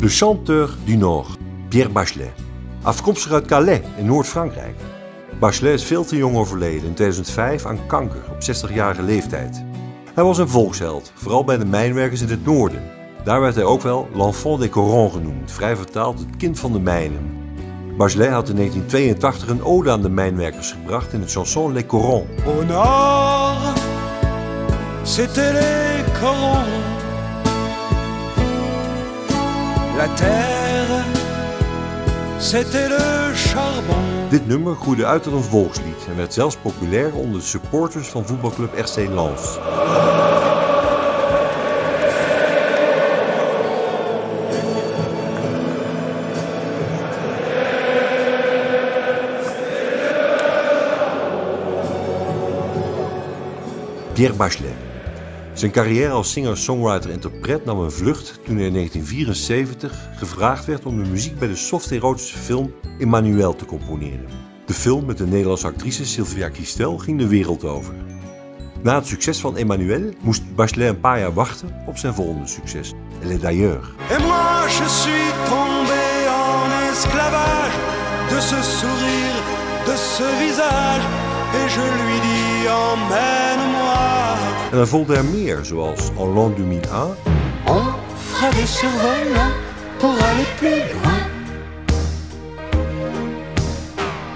Le chanteur du Nord, Pierre Bachelet. Afkomstig uit Calais in Noord-Frankrijk. Bachelet is veel te jong overleden in 2005 aan kanker op 60-jarige leeftijd. Hij was een volksheld, vooral bij de mijnwerkers in het noorden. Daar werd hij ook wel l'enfant des corons genoemd, vrij vertaald het kind van de mijnen. Bachelet had in 1982 een ode aan de mijnwerkers gebracht in het chanson Les Corons. Au nord, c'était les corons. La terre, c'était le charbon. Dit nummer groeide uit tot een volkslied en werd zelfs populair onder de supporters van voetbalclub RC Lens. Pierre Bachelet. Zijn carrière als singer-songwriter-interpret nam een vlucht toen hij in 1974 gevraagd werd om de muziek bij de soft-erotische film Emmanuel te componeren. De film met de Nederlandse actrice Sylvia Kistel ging de wereld over. Na het succes van Emmanuel moest Bachelet een paar jaar wachten op zijn volgende succes, est d'ailleurs. Et moi je suis tombé en esclavage de ce sourire, de ce visage. Et je lui dis emmène-moi. En er volgden er meer, zoals En l'an 2001, On fera des survols pour aller plus loin.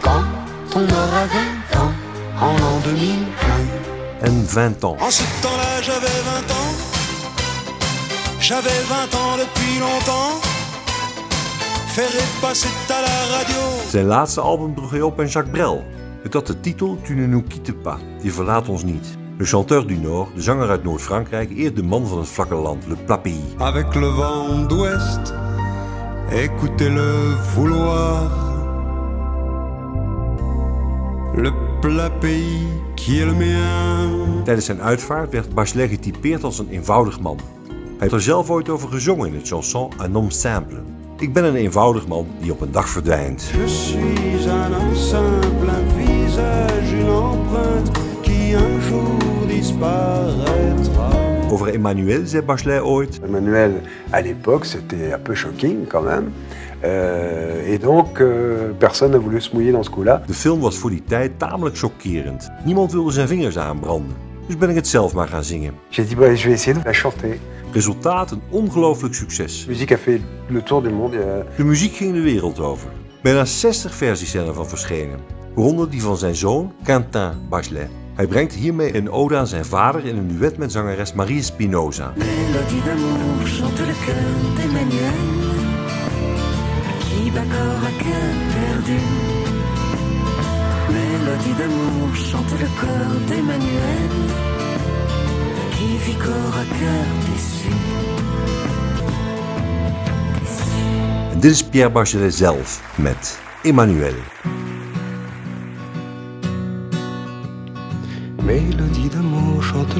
Quand on aura 20 ans, en l'an 2001. en 20 ans. En ce temps-là, j'avais 20 ans. J'avais 20 ans depuis longtemps. Zijn laatste album droeg hij op aan Jacques Brel. Het had de titel Tu ne nous quittes pas, je verlaat ons niet. Le chanteur du Nord, de zanger uit Noord-Frankrijk, eert de man van het vlakke land, le plat pays. Avec le vent d'ouest, écoutez-le vouloir. Le plat pays qui est le mien. Tijdens zijn uitvaart werd Bachelet getypeerd als een eenvoudig man. Hij heeft er zelf ooit over gezongen in het chanson Un homme simple. Ik ben een eenvoudig man die op een dag verdwijnt. Je suis un homme simple, un visage, une empreinte disparaîtra. Over Emmanuel zei Bachelet ooit... Emmanuel, à l'époque, c'était un peu shocking quand même. Euh, et donc, euh, personne n'a voulu se mouiller dans ce coup-là. De film was voor die tijd tamelijk chockerend. Niemand wilde zijn vingers aanbranden. Dus ben ik het zelf maar gaan zingen. J'ai dit, bah, je vais essayer de la chanter. Resultaat een ongelooflijk succes. A fait le tour du monde. euh, De muziek ging de wereld over. Bijna 60 versies zijn ervan verschenen, waaronder die van zijn zoon Quentin Bachelet. Hij brengt hiermee een ode aan zijn vader in een duet met zangeres Marie Spinoza. Mélodie d'amour chante le cœur d'Emmanuel qui bat corps à cœur perdu. Mélodie d'amour chante le corps d'Emmanuel qui vit corps à cœur déçu. Dit is Pierre Bachelet zelf met Emmanuel.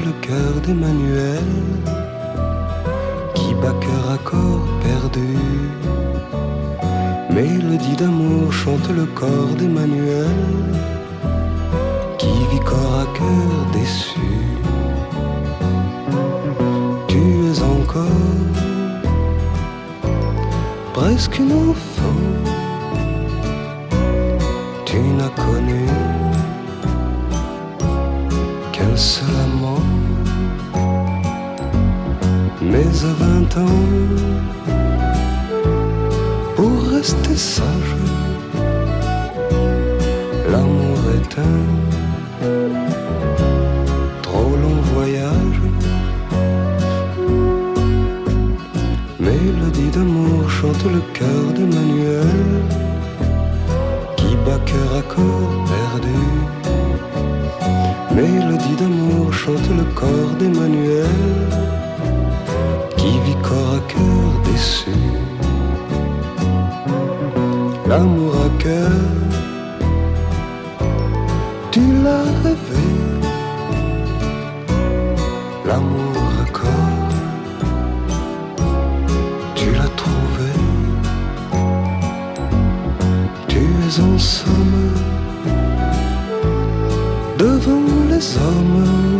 Le cœur d'Emmanuel qui bat cœur à corps perdu. Mélodie d'amour chante le corps d'Emmanuel qui vit corps à cœur déçu. Tu es encore presque une enfant. Tu n'as connu qu'un seul amant. Mais à vingt ans, pour rester sage, l'amour est un trop long voyage. Mélodie d'amour chante le cœur d'Emmanuel qui bat cœur à corps perdu. Mélodie d'amour chante le corps d'Emmanuel L'amour à cœur, tu l'as rêvé. L'amour à corps, tu l'as trouvé. Tu es en somme devant les hommes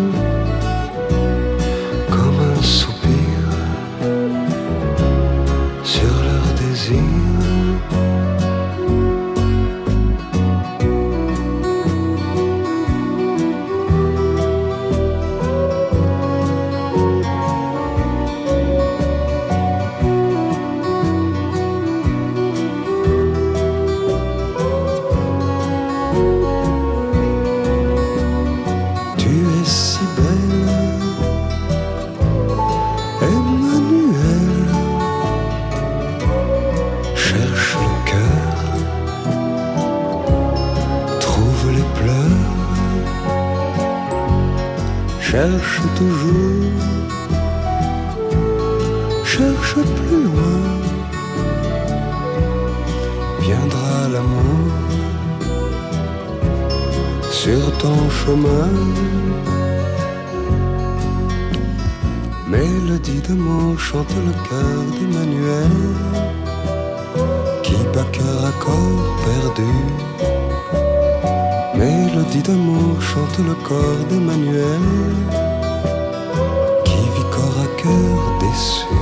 Emmanuel cherche le cœur, trouve les pleurs, cherche toujours, cherche plus loin, viendra l'amour sur ton chemin. Mélodie d'amour chante le cœur d'Emmanuel Qui bat cœur à corps perdu Mélodie d'amour chante le corps d'Emmanuel Qui vit corps à cœur déçu.